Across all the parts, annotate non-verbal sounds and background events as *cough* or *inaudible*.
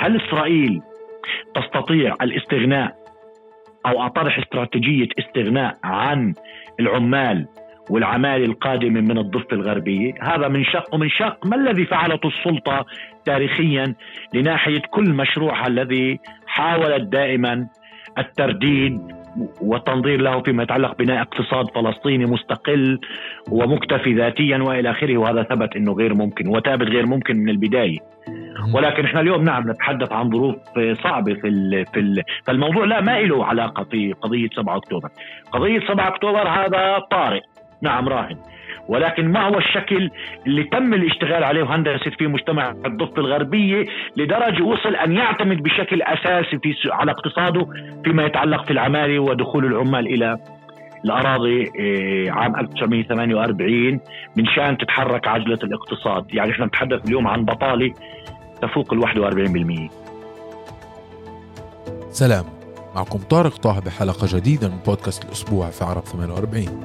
هل إسرائيل تستطيع الاستغناء أو أطرح استراتيجية استغناء عن العمال والعمالة القادمة من الضفة الغربية؟ هذا من شق ومن شق. ما الذي فعلته السلطة تاريخيا لناحية كل مشروعها الذي حاولت دائما الترديد والتنظير له فيما يتعلق بناء اقتصاد فلسطيني مستقل ومكتفي ذاتيا وإلى آخره؟ وهذا ثبت إنه غير ممكن وثابت غير ممكن من البداية. ولكن إحنا اليوم نعم نتحدث عن ظروف صعبة في ال في ال فالموضوع لا ما له علاقة في قضية 7 أكتوبر. قضية 7 أكتوبر هذا طارئ. نعم راهن. ولكن ما هو الشكل اللي تم الاشتغال عليه وهندست فيه مجتمع الضفة الغربية لدرجة وصل أن يعتمد بشكل أساسي في على اقتصاده فيما يتعلق في العمالة ودخول العمال إلى الأراضي إيه، عام 1948 من شان تتحرك عجلة الاقتصاد. يعني إحنا نتحدث اليوم عن بطالة تفوق ال 41% سلام. معكم طارق طه بحلقة جديدة من بودكاست الأسبوع في عرب 48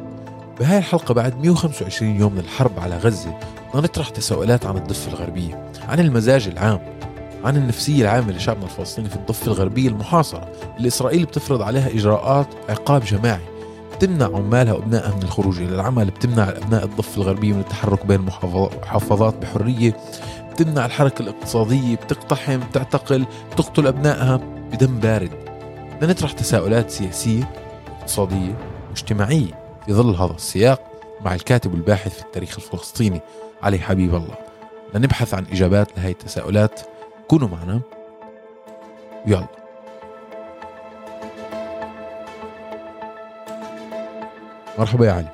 بهاي الحلقة بعد 125 يوم من الحرب على غزة نطرح تساؤلات عن الضفة الغربية عن المزاج العام عن النفسية العامة لشعبنا الفلسطيني في الضفة الغربية المحاصرة اللي إسرائيل بتفرض عليها إجراءات عقاب جماعي بتمنع عمالها وابنائها من الخروج إلى العمل بتمنع أبناء الضفة الغربية من التحرك بين المحافظات بحرية. بتمنع الحركة الاقتصادية بتقتحم بتعتقل بتقتل أبنائها بدم بارد. بدنا نطرح تساؤلات سياسية اقتصادية واجتماعيه في ظل هذا السياق مع الكاتب والباحث في التاريخ الفلسطيني علي حبيب الله. لنبحث عن إجابات لهي التساؤلات. كونوا معنا. يلا. مرحبا يا علي.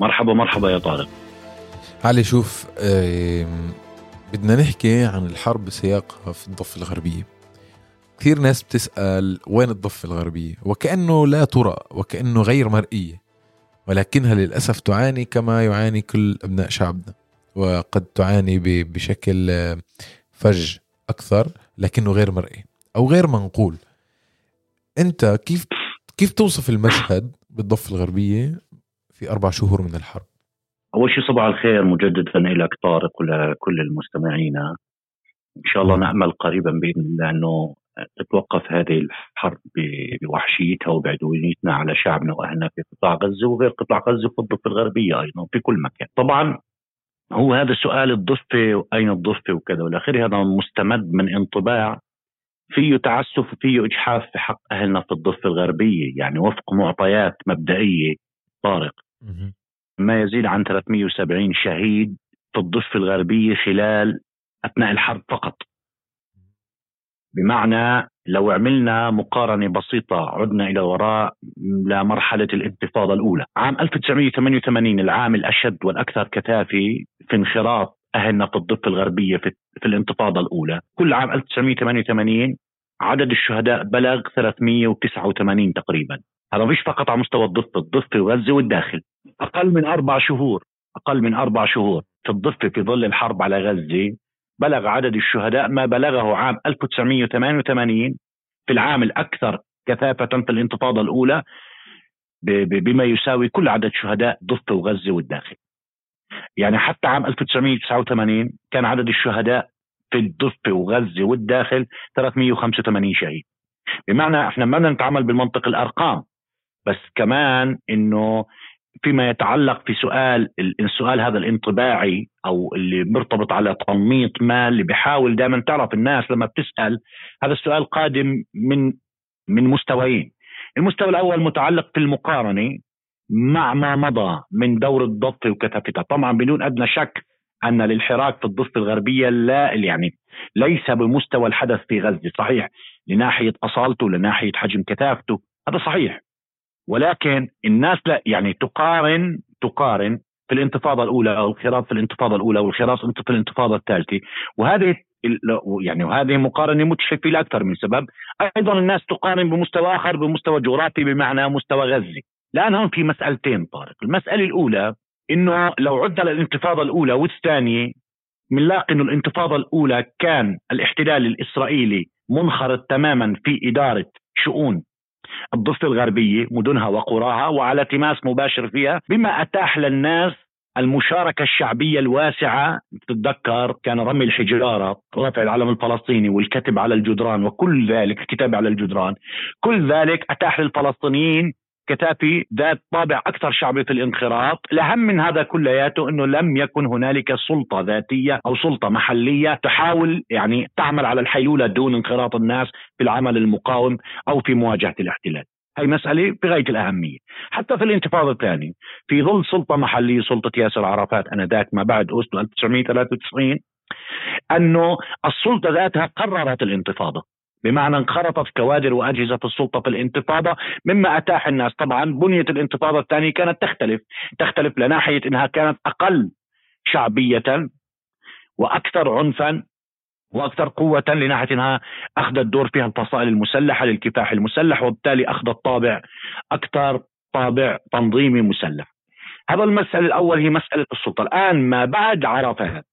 مرحبا مرحبا يا طارق. علي شوف بدنا نحكي عن الحرب بسياقها في الضفة الغربية. كثير ناس بتسأل وين الضفة الغربية؟ وكأنه لا ترى وكأنه غير مرئية. ولكنها للأسف تعاني كما يعاني كل أبناء شعبنا. وقد تعاني بشكل فج أكثر لكنه غير مرئي أو غير منقول. أنت كيف كيف توصف المشهد بالضفة الغربية في أربع شهور من الحرب؟ أول شيء صباح الخير مجددا لك طارق ولكل المستمعين. إن شاء الله نأمل قريبا بإذن الله أنه تتوقف هذه الحرب بوحشيتها وبعدوانيتنا على شعبنا وأهلنا في قطاع غزة وغير قطاع غزة في الضفه الغربية أيضا في كل مكان. طبعا هو هذا سؤال الضفة وأين الضفة وكذا والى آخره. هذا مستمد من انطباع فيه تعسف وفيه إجحاف في حق أهلنا في الضفة الغربية يعني وفق معطيات مبدئية. طارق. ما يزيد عن 370 شهيد في الضفة الغربية خلال أثناء الحرب فقط. بمعنى لو عملنا مقارنة بسيطة عدنا إلى وراء لمرحلة الانتفاضة الأولى. عام 1988 العام الأشد والأكثر كثافي في انخراط أهلنا في الضفة الغربية في, في الانتفاضة الأولى. كل عام 1988 عدد الشهداء بلغ 389 تقريبا. هذا مش فقط على مستوى الضفة الضفة وغزة والداخل. أقل من أربع شهور أقل من أربع شهور في الضفة في ظل الحرب على غزة. بلغ عدد الشهداء ما بلغه عام 1988 في العام الأكثر كثافة في الانتفاضة الأولى بما يساوي كل عدد شهداء ضفة وغزة والداخل. يعني حتى عام 1989 كان عدد الشهداء في الضفة وغزة والداخل 385 شهيد. بمعنى إحنا ما بدنا نتعامل بالمنطق الأرقام. بس كمان إنه فيما يتعلق في سؤال السؤال هذا الانطباعي أو اللي مرتبط على تنميط ما اللي بيحاول دائما تعرف الناس لما بتسأل هذا السؤال قادم من من مستويين. المستوى الأول متعلق في المقارنة مع ما مضى من دور الضفه وكثافتها. طبعا بدون أدنى شك أن للحراك في الضفة الغربية لا يعني ليس بمستوى الحدث في غزة. صحيح لناحية أصالته لناحية حجم كثافته هذا صحيح. ولكن الناس لا يعني تقارن تقارن في الانتفاضة الأولى أو الخراف في الانتفاضة الأولى والخراف في الانتفاضة الثالثة. وهذه يعني وهذه مقارنة متشفه لاكثر من سبب. أيضا الناس تقارن بمستوى آخر بمستوى جغرافي بمعنى مستوى غزة. الآن هون في مسألتين طارق. المسألة الأولى إنه لو عدنا للانتفاضة الأولى والثانية بنلاقي إنه الانتفاضة الأولى كان الاحتلال الإسرائيلي منخرط تماما في إدارة شؤون الضفة الغربية مدنها وقراها وعلى تماس مباشر فيها بما أتاح للناس المشاركة الشعبية الواسعة. تتذكر كان رمي الحجارة رفع العلم الفلسطيني والكتب على الجدران وكل ذلك الكتاب على الجدران. كل ذلك أتاح للفلسطينيين كتافي ذات طابع أكثر شعبي في الانخراط، الأهم من هذا كلياته إنه لم يكن هنالك سلطة ذاتية أو سلطة محلية تحاول يعني تعمل على الحيلولة دون انخراط الناس في العمل المقاوم أو في مواجهة الاحتلال. هي مسألة بغاية الأهمية حتى في الانتفاضة الثانية في ظل سلطة محلية سلطة ياسر عرفات أنذاك ما بعد أوسلو 1993 أنه السلطة ذاتها قررت الانتفاضة بمعنى انخرطت كوادر وأجهزة السلطة في الانتفاضة مما أتاح الناس. طبعا بنية الانتفاضة الثانية كانت تختلف. تختلف لناحية إنها كانت أقل شعبية وأكثر عنفا وأكثر قوة لناحية إنها أخذت دور فيها الفصائل المسلحة للكفاح المسلح وبالتالي اخذت طابع أكثر طابع تنظيمي مسلح. هذا المسألة الأول هي مسألة السلطة. الآن ما بعد عرفات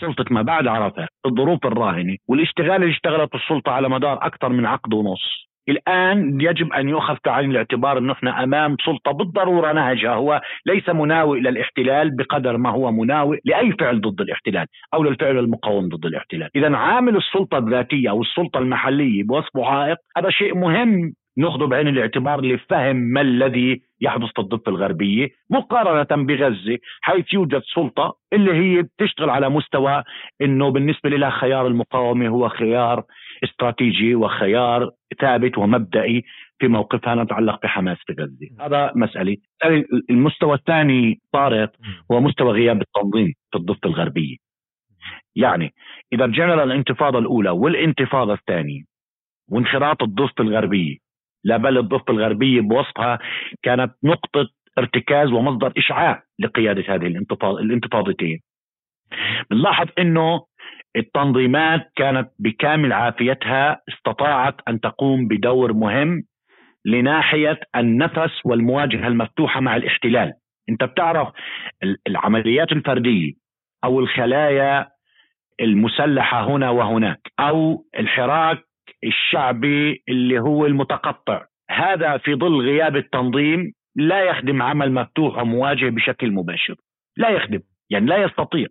سلطة ما بعد عرفات الظروف الراهنة والاشتغال اللي اشتغلت السلطة على مدار أكثر من عقد ونص. الآن يجب أن يؤخذ بعين الاعتبار أنه إحنا أمام سلطة بالضرورة نهجها هو ليس مناوئ للاحتلال بقدر ما هو مناوئ لأي فعل ضد الاحتلال أو للفعل المقاوم ضد الاحتلال. إذا عامل السلطة الذاتية أو السلطة المحلية بوصفه عائق هذا شيء مهم. ناخذه بعين الاعتبار لفهم ما الذي يحدث في الضفة الغربية مقارنة بغزة حيث يوجد سلطة اللي هي بتشتغل على مستوى إنه بالنسبة لها خيار المقاومة هو خيار استراتيجي وخيار ثابت ومبدئي في موقفها نتعلق بحماس في غزة، هذا مسألة، المستوى الثاني طارق هو مستوى غياب التنظيم في الضفة الغربية. يعني إذا رجعنا للانتفاضه الأولى والانتفاضة الثانية وانخراط الضفة الغربية لا بل الضفة الغربية بوصفها كانت نقطة ارتكاز ومصدر إشعاع لقيادة هذه الانتفاض الانتفاضتين. بنلاحظ أنه التنظيمات كانت بكامل عافيتها استطاعت أن تقوم بدور مهم لناحية النفس والمواجهة المفتوحة مع الاحتلال. أنت بتعرف العمليات الفردية أو الخلايا المسلحة هنا وهناك أو الحراك الشعبي اللي هو المتقطع. هذا في ظل غياب التنظيم لا يخدم عمل مفتوح ومواجه بشكل مباشر. لا يخدم يعني لا يستطيع.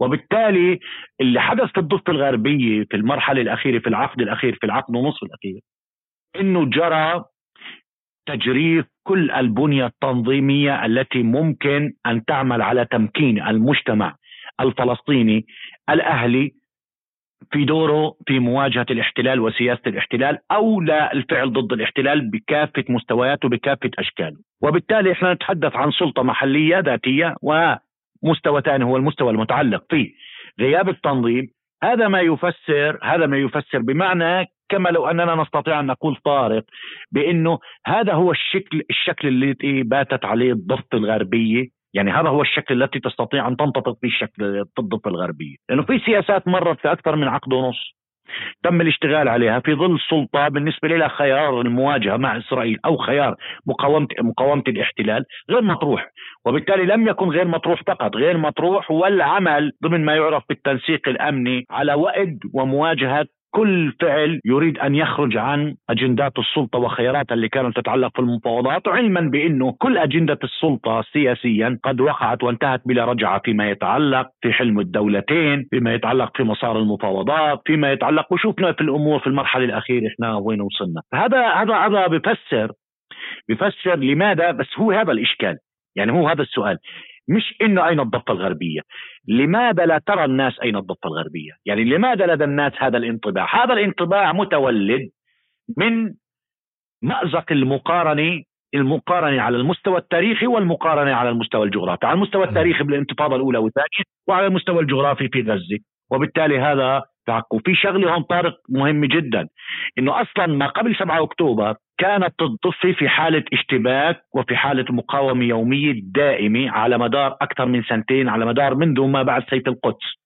وبالتالي اللي حدث في الضفة الغربية في المرحلة الأخيرة في العقد الأخير في العقد ونصف الأخير إنه جرى تجريف كل البنية التنظيمية التي ممكن أن تعمل على تمكين المجتمع الفلسطيني الأهلي في دوره في مواجهة الاحتلال وسياسة الاحتلال أو لا الفعل ضد الاحتلال بكافة مستوياته بكافه أشكاله، وبالتالي إحنا نتحدث عن سلطة محلية ذاتية ومستوى ثاني هو المستوى المتعلق في غياب التنظيم، هذا ما يفسر هذا ما يفسر بمعنى كما لو أننا نستطيع أن نقول طارق بأنه هذا هو الشكل الشكل الذي باتت عليه الضفة الغربية يعني هذا هو الشكل التي تستطيع أن تنتطق به الشكل الضفه الغربية، لأنه في سياسات مرت في أكثر من عقد ونص تم الاشتغال عليها في ظل سلطة بالنسبة لها خيار المواجهة مع إسرائيل أو خيار مقاومة مقاومة الاحتلال غير مطروح. وبالتالي لم يكن غير مطروح فقط غير مطروح والعمل ضمن ما يعرف بالتنسيق الأمني على وئد ومواجهة كل فعل يريد أن يخرج عن أجندات السلطة وخياراتها اللي كانت تتعلق في المفاوضات علما بأنه كل أجندة السلطة سياسيا قد وقعت وانتهت بلا رجعة فيما يتعلق في حلم الدولتين، فيما يتعلق في مسار المفاوضات، فيما يتعلق وشوفنا في الأمور في المرحلة الأخيرة إحنا وين وصلنا، هذا هذا هذا بفسر بفسر لماذا؟ بس هو هذا الإشكال. يعني هو هذا السؤال. مش إنه أين الضفة الغربية. لماذا لا ترى الناس أين الضفة الغربية؟ يعني لماذا لدى الناس هذا الانطباع؟ هذا الانطباع متولد من مأزق المقارنة المقارنة على المستوى التاريخي والمقارنة على المستوى الجغرافي. على المستوى التاريخي بالانتفاضة الأولى والثانية وعلى المستوى الجغرافي في غزة. وبالتالي هذا وفي شغلة هون طارق مهم جدا إنه أصلا ما قبل 7 أكتوبر كانت الضفه في حالة اشتباك وفي حالة مقاومة يومية دائمة على مدار أكثر من سنتين على مدار منذ ما بعد سيف القدس.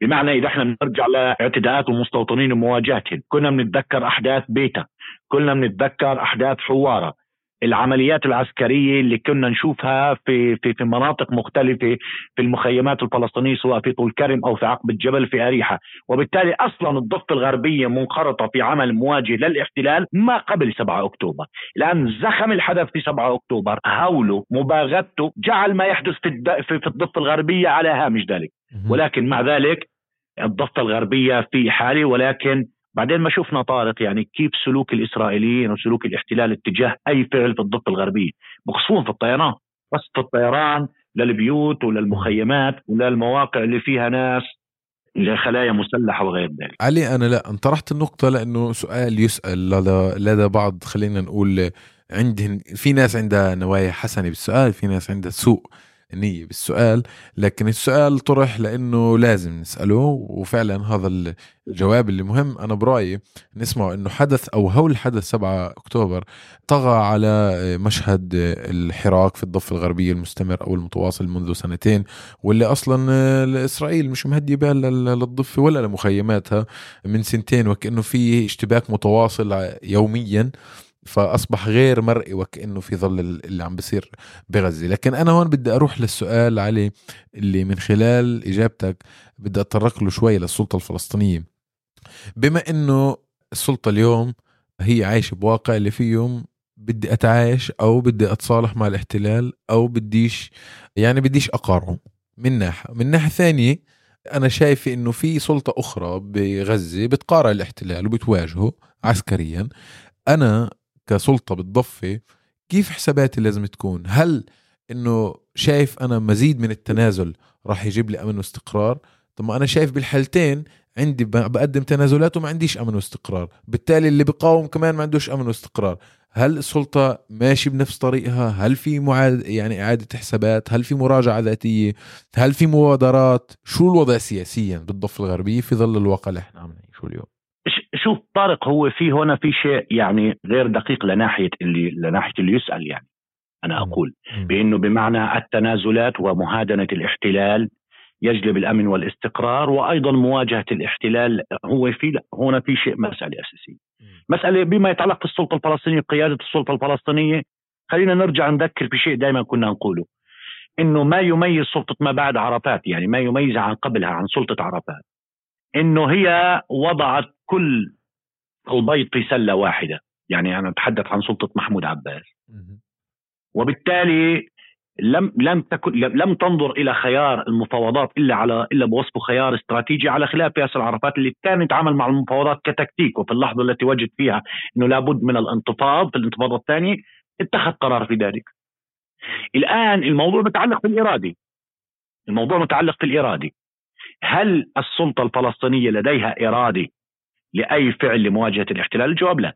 بمعنى إذا إحنا بنرجع لاعتداءات المستوطنين ومواجهتهم كنا بنتذكر أحداث بيتا كنا بنتذكر أحداث حواره العمليات العسكرية اللي كنا نشوفها في في في مناطق مختلفة في المخيمات الفلسطينية سواء في طول كرم أو في عقب الجبل في أريحة، وبالتالي أصلا الضفة الغربية منخرطة في عمل مواجه للاحتلال ما قبل 7 أكتوبر، الآن زخم الحدث في 7 أكتوبر، هوله، مباغته، جعل ما يحدث في في الضفة الغربية على هامش ذلك، ولكن مع ذلك الضفة الغربية في حاله ولكن بعدين ما شفنا طارق يعني كيف سلوك الإسرائيليين وسلوك الاحتلال اتجاه أي فعل في الضفة الغربية. بخصوصا في الطيران. بس في الطيران للبيوت وللمخيمات وللمواقع اللي فيها ناس خلايا مسلحة وغير ذلك. علي أنا لا أنت طرحت النقطة لأنه سؤال يسأل لدى لدى بعض خلينا نقول عندهم في ناس عندها نوايا حسنة بالسؤال في ناس عندها سوء. نية بالسؤال لكن السؤال طرح لأنه لازم نسأله وفعلا هذا الجواب اللي مهم. أنا برأيي نسمع أنه حدث أو هول حدث 7 أكتوبر طغى على مشهد الحراك في الضفة الغربية المستمر أو المتواصل منذ سنتين واللي أصلا إسرائيل مش مهدي بال للضفة ولا لمخيماتها من سنتين وكأنه في اشتباك متواصل يوميا. فأصبح غير مرئي وكأنه في ظل اللي عم بيصير بغزة. لكن أنا هون بدي أروح للسؤال علي اللي من خلال إجابتك بدي أتطرق له شوي للسلطة الفلسطينية. بما إنه السلطة اليوم هي عايشة بواقع اللي فيه بدي أتعايش أو بدي أتصالح مع الاحتلال أو بديش يعني بديش أقارعه من ناحية. من ناحية ثانية أنا شايف إنه في سلطة أخرى بغزة بتقارع الاحتلال وبتواجهه عسكريا. أنا كسلطة بالضفه كيف حساباتي لازم تكون؟ هل إنه شايف أنا مزيد من التنازل راح يجيب لي أمن واستقرار؟ طب ما أنا شايف بالحالتين عندي بقدم تنازلات وما عنديش أمن واستقرار. بالتالي اللي بقاوم كمان ما عندوش أمن واستقرار. هل السلطة ماشي بنفس طريقها؟ هل في معاد يعني إعادة حسابات؟ هل في مراجعة ذاتية؟ هل في مبادرات؟ شو الوضع سياسيا بالضفة الغربية في ظل الواقع اللي إحنا عم نعيشه اليوم؟ شوف طارق هو في هنا في شيء يعني غير دقيق لناحية اللي لناحية اللي يسأل يعني أنا أقول. بأنه بمعنى التنازلات ومهادنه الاحتلال يجلب الأمن والاستقرار وأيضا مواجهة الاحتلال هو في لا هنا في شيء مسألة أساسية. مسألة بما يتعلق في السلطه الفلسطينية قيادة السلطة الفلسطينية. خلينا نرجع نذكر في شيء دائما كنا نقوله إنه ما يميز سلطة ما بعد عرفات يعني ما يميزها عن قبلها عن سلطة عرفات. إنه هي وضعت كل البيض في سلة واحدة يعني أنا أتحدث عن سلطة محمود عباس وبالتالي لم لم تكن لم تنظر إلى خيار المفاوضات إلا على إلا بوصفه خيار استراتيجي على خلاف ياسر عرفات اللي كان يتعامل مع المفاوضات كتكتيك وفي اللحظة التي وجد فيها إنه لابد من الانتفاض في الانتفاضة الثانية اتخذ قرار في ذلك. الآن الموضوع متعلق بالارادي. الموضوع متعلق بالارادي. هل السلطة الفلسطينية لديها إرادة لأي فعل لمواجهة الاحتلال؟ الجواب لا.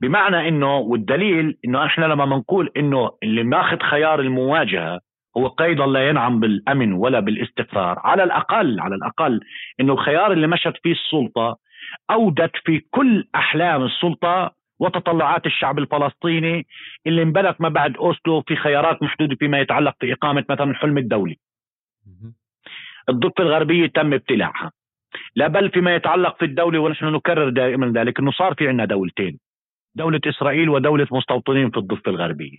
بمعنى إنه والدليل إنه إحنا لما بنقول إنه اللي ماخذ خيار المواجهة هو قيدا لا ينعم بالأمن ولا بالاستقرار، على الأقل على الأقل إنه الخيار اللي مشت فيه السلطة أودت في كل أحلام السلطة وتطلعات الشعب الفلسطيني اللي انبنت ما بعد أوسلو في خيارات محدودة فيما يتعلق في إقامة مثلا الحلم الدولي. الضفة الغربية تم ابتلاعها. لا بل فيما يتعلق في الدولة ونحن نكرر دائما ذلك أنه صار في عندنا دولتين دولة إسرائيل ودولة مستوطنين في الضفة الغربية.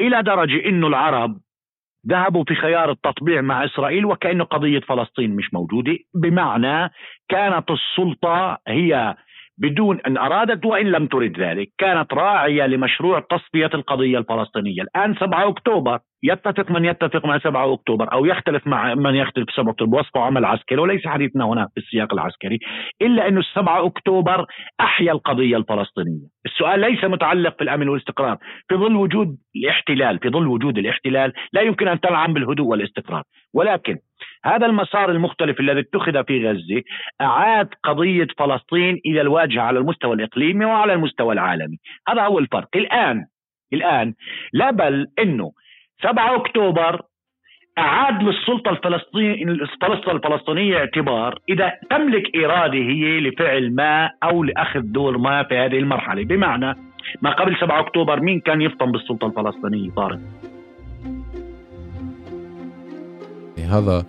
إلى درجة أنه العرب ذهبوا في خيار التطبيع مع إسرائيل وكأنه قضية فلسطين مش موجودة بمعنى كانت السلطة هي بدون أن أرادت وإن لم ترد ذلك كانت راعية لمشروع تصفية القضية الفلسطينية. الآن 7 أكتوبر يتفق من يتفق مع 7 أكتوبر أو يختلف مع من يختلف 7 أكتوبر بوصفه عمل عسكري وليس حديثنا هنا في السياق العسكري إلا انه 7 أكتوبر أحيا القضية الفلسطينية، السؤال ليس متعلق في الامن والاستقرار، في ظل وجود الاحتلال، في ظل وجود الاحتلال لا يمكن أن تنعم بالهدوء والاستقرار، ولكن هذا المسار المختلف الذي اتخذ في غزة أعاد قضية فلسطين إلى الواجهة على المستوى الإقليمي وعلى المستوى العالمي، هذا هو الفرق، الآن الآن لا بل إنه 7 أكتوبر أعاد للسلطة الفلسطينيه السلطه الفلسطينية اعتبار إذا تملك إرادة هي لفعل ما أو لأخذ دور ما في هذه المرحلة. بمعنى ما قبل 7 أكتوبر مين كان يفطن بالسلطة الفلسطينية؟ طارق. هذا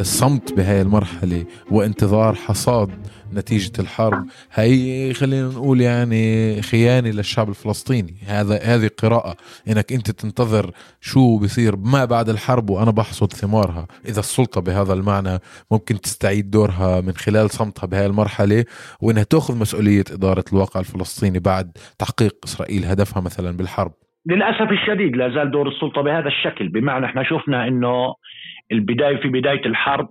الصمت بهاي المرحلة وانتظار حصاد نتيجة الحرب. هي خلينا نقول يعني خيانة للشعب الفلسطيني. هذا هذه قراءة. إنك أنت تنتظر شو بصير ما بعد الحرب وأنا بحصد ثمارها. إذا السلطة بهذا المعنى ممكن تستعيد دورها من خلال صمتها بهاي المرحلة وإنها تأخذ مسؤولية إدارة الواقع الفلسطيني بعد تحقيق إسرائيل هدفها مثلا بالحرب. للأسف الشديد لا زال دور السلطة بهذا الشكل. بمعنى إحنا شفنا إنه البداية في بداية الحرب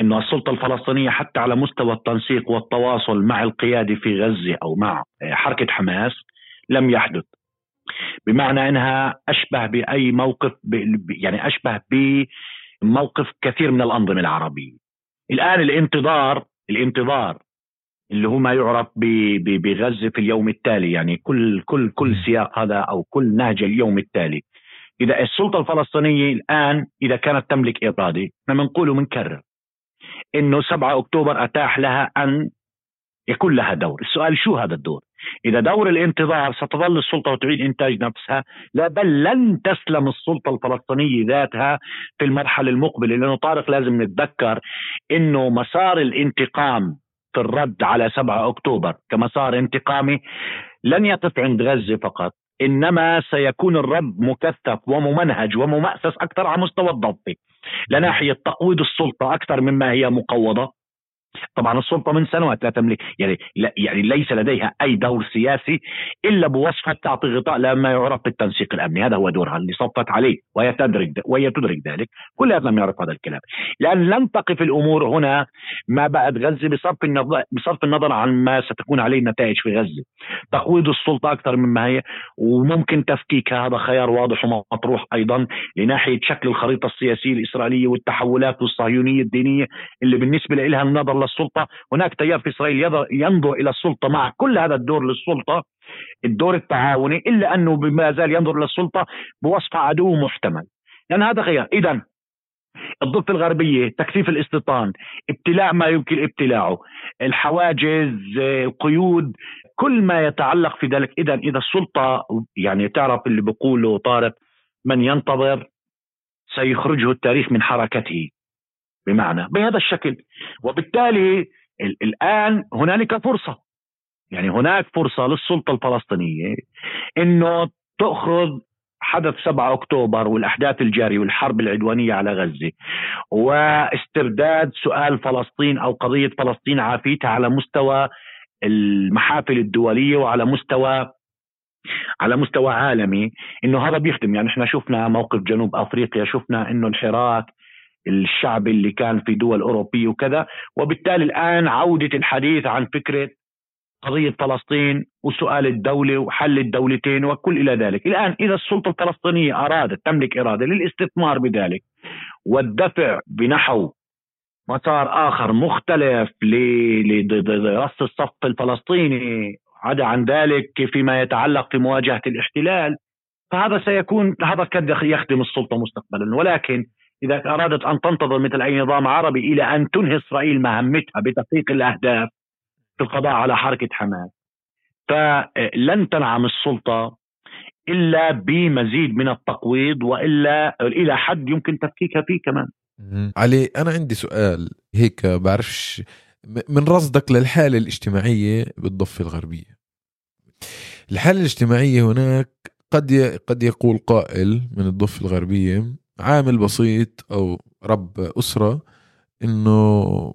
انه السلطة الفلسطينية حتى على مستوى التنسيق والتواصل مع القيادة في غزة أو مع حركة حماس لم يحدث. بمعنى إنها أشبه بأي موقف يعني أشبه بموقف كثير من الأنظمة العربية. الآن الانتظار الانتظار اللي هو ما يعرف بغزة في اليوم التالي يعني كل كل كل سياق هذا أو كل نهج اليوم التالي. إذا السلطة الفلسطينية الآن إذا كانت تملك إرادة إحنا بنقول وبنكرر إنه 7 أكتوبر أتاح لها أن يكون لها دور، السؤال شو هذا الدور؟ إذا دور الانتظار ستظل السلطة وتعيد إنتاج نفسها، لا بل لن تسلم السلطة الفلسطينية ذاتها في المرحلة المقبلة، لأنه طارق لازم نتذكر إنه مسار الانتقام في الرد على 7 أكتوبر كمسار انتقامي لن يقف عند غزة فقط. إنما سيكون الرد مكثف وممنهج وممأسس أكثر على مستوى الضفه لناحيه تقويض السلطة أكثر مما هي مقوضة. طبعا السلطة من سنوات لا تملك يعني لا يعني ليس لديها أي دور سياسي إلا بوصفها تعطي غطاء لما يعرف بالتنسيق الأمني. هذا هو دورها اللي صفت عليه وهي تدرك وهي تدرك ذلك. كل هذا لم يعرف هذا الكلام. لأن لن تقف الأمور هنا ما بعد غزة بصرف النظر بصرف النظر عن ما ستكون عليه النتائج في غزة. تقويض السلطة أكثر مما هي وممكن تفكيكها هذا خيار واضح ومطروح أيضا لناحية شكل الخريطة السياسية الإسرائيلية والتحولات الصهيونيه الدينية اللي بالنسبة لها النظر للسلطه هناك تيار في إسرائيل ينظر إلى السلطة مع كل هذا الدور للسلطة. الدور التعاوني إلا أنه ما زال ينظر للسلطه بوصف عدو محتمل. لأن هذا خيار. اذا الضفة الغربية تكثيف الاستيطان ابتلاع ما يمكن ابتلاعه الحواجز القيود كل ما يتعلق في ذلك. إذا إذا السلطة يعني تعرف اللي بيقوله طارق من ينتظر سيخرجه التاريخ من حركته. بمعنى بهذا الشكل. وبالتالي الآن هنالك فرصة. يعني هناك فرصة للسلطة الفلسطينية أنه تأخذ حدث 7 أكتوبر والأحداث الجارية والحرب العدوانية على غزة واسترداد سؤال فلسطين أو قضية فلسطين عافيتها على مستوى المحافل الدولية وعلى مستوى على مستوى عالمي إنه هذا بيخدم. يعني إحنا شفنا موقف جنوب أفريقيا شفنا إنه الحراك الشعب اللي كان في دول أوروبية وكذا. وبالتالي الآن عودة الحديث عن فكرة قضية فلسطين وسؤال الدولة وحل الدولتين وكل إلى ذلك. الآن إذا السلطة الفلسطينية أرادت تملك إرادة للاستثمار بذلك والدفع بنحو مسار آخر مختلف لرص الصف الفلسطيني عدا عن ذلك فيما يتعلق في مواجهة الاحتلال فهذا سيكون هذا قد يخدم السلطة مستقبلا. ولكن إذا أرادت أن تنتظر مثل أي نظام عربي إلى أن تنهي إسرائيل مهمتها بتحقيق الأهداف في القضاء على حركة حماس. فلن تنعم السلطة إلا بمزيد من التقويض وإلا إلى حد يمكن تفكيكها فيه كمان. علي أنا عندي سؤال هيك بعرفش من رصدك للحالة الاجتماعية بالضفة الغربية. الحالة الاجتماعية هناك قد قد يقول قائل من الضفة الغربية عامل بسيط أو رب أسرة إنه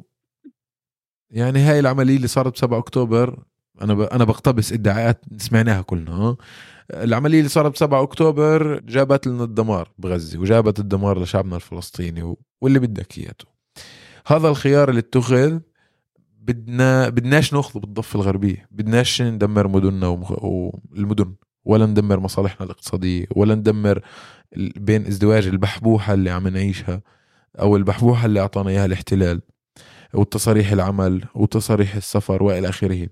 يعني هاي العملية اللي صارت ب 7 أكتوبر أنا. أنا بقتبس إدعاءات سمعناها كلنا العملية اللي صارت ب 7 أكتوبر جابت لنا الدمار بغزة وجابت الدمار لشعبنا الفلسطيني. واللي بدك إياته هذا الخيار اللي اتخذ بدنا بدناش ناخذه بالضفة الغربية بدناش ندمر مدننا. والمدن ولا ندمر مصالحنا الاقتصادية ولا ندمر بين ازدواج البحبوحة اللي عم نعيشها أو البحبوحة اللي أعطانا إياها الاحتلال وتصاريح العمل وتصاريح السفر وإلى آخره.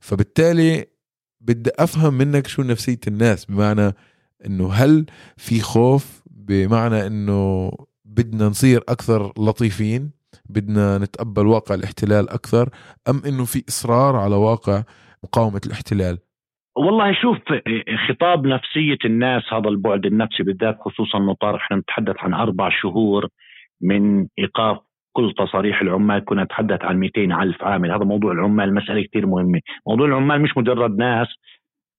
فبالتالي بدي أفهم منك شو نفسية الناس بمعنى إنه هل في خوف بمعنى إنه بدنا نصير أكثر لطيفين بدنا نتقبل واقع الاحتلال أكثر أم إنه في إصرار على واقع مقاومة الاحتلال؟ والله شوف خطاب نفسية الناس هذا البعد النفسي بالذات خصوصا انه طارق إحنا نتحدث عن أربع شهور من إيقاف كل تصاريح العمال كنا نتحدث عن 200 ألف عامل هذا موضوع العمال مسألة كثير مهمة موضوع العمال مش مجرد ناس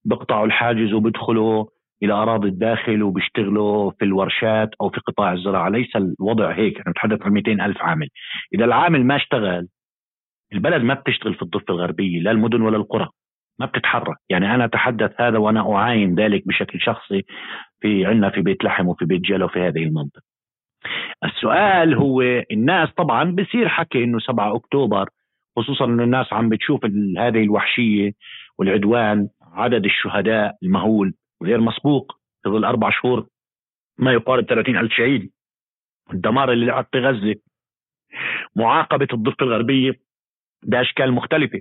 بيقطعوا الحاجز وبيدخلوا إلى أراضي الداخل وبيشتغلوا في الورشات أو في قطاع الزراعة، ليس الوضع هيك، إحنا نتحدث عن 200 ألف عامل. إذا العامل ما اشتغل البلد ما بتشتغل في الضفة الغربية، لا المدن ولا القرى. ما بتتحرك، يعني أنا أتحدث هذا وأنا أعاين ذلك بشكل شخصي في عندنا في بيت لحم وفي بيت جيلا وفي هذه المنطقة. السؤال هو الناس طبعا بصير حكي إنه 7 أكتوبر خصوصا إنه الناس عم بتشوف هذه الوحشية والعدوان عدد الشهداء المهول غير مسبوق في ظل أربع شهور ما يقارب 30 ألف شهيد الدمار اللي لعب في غزة معاقبة الضفة الغربية باشكال مختلفة.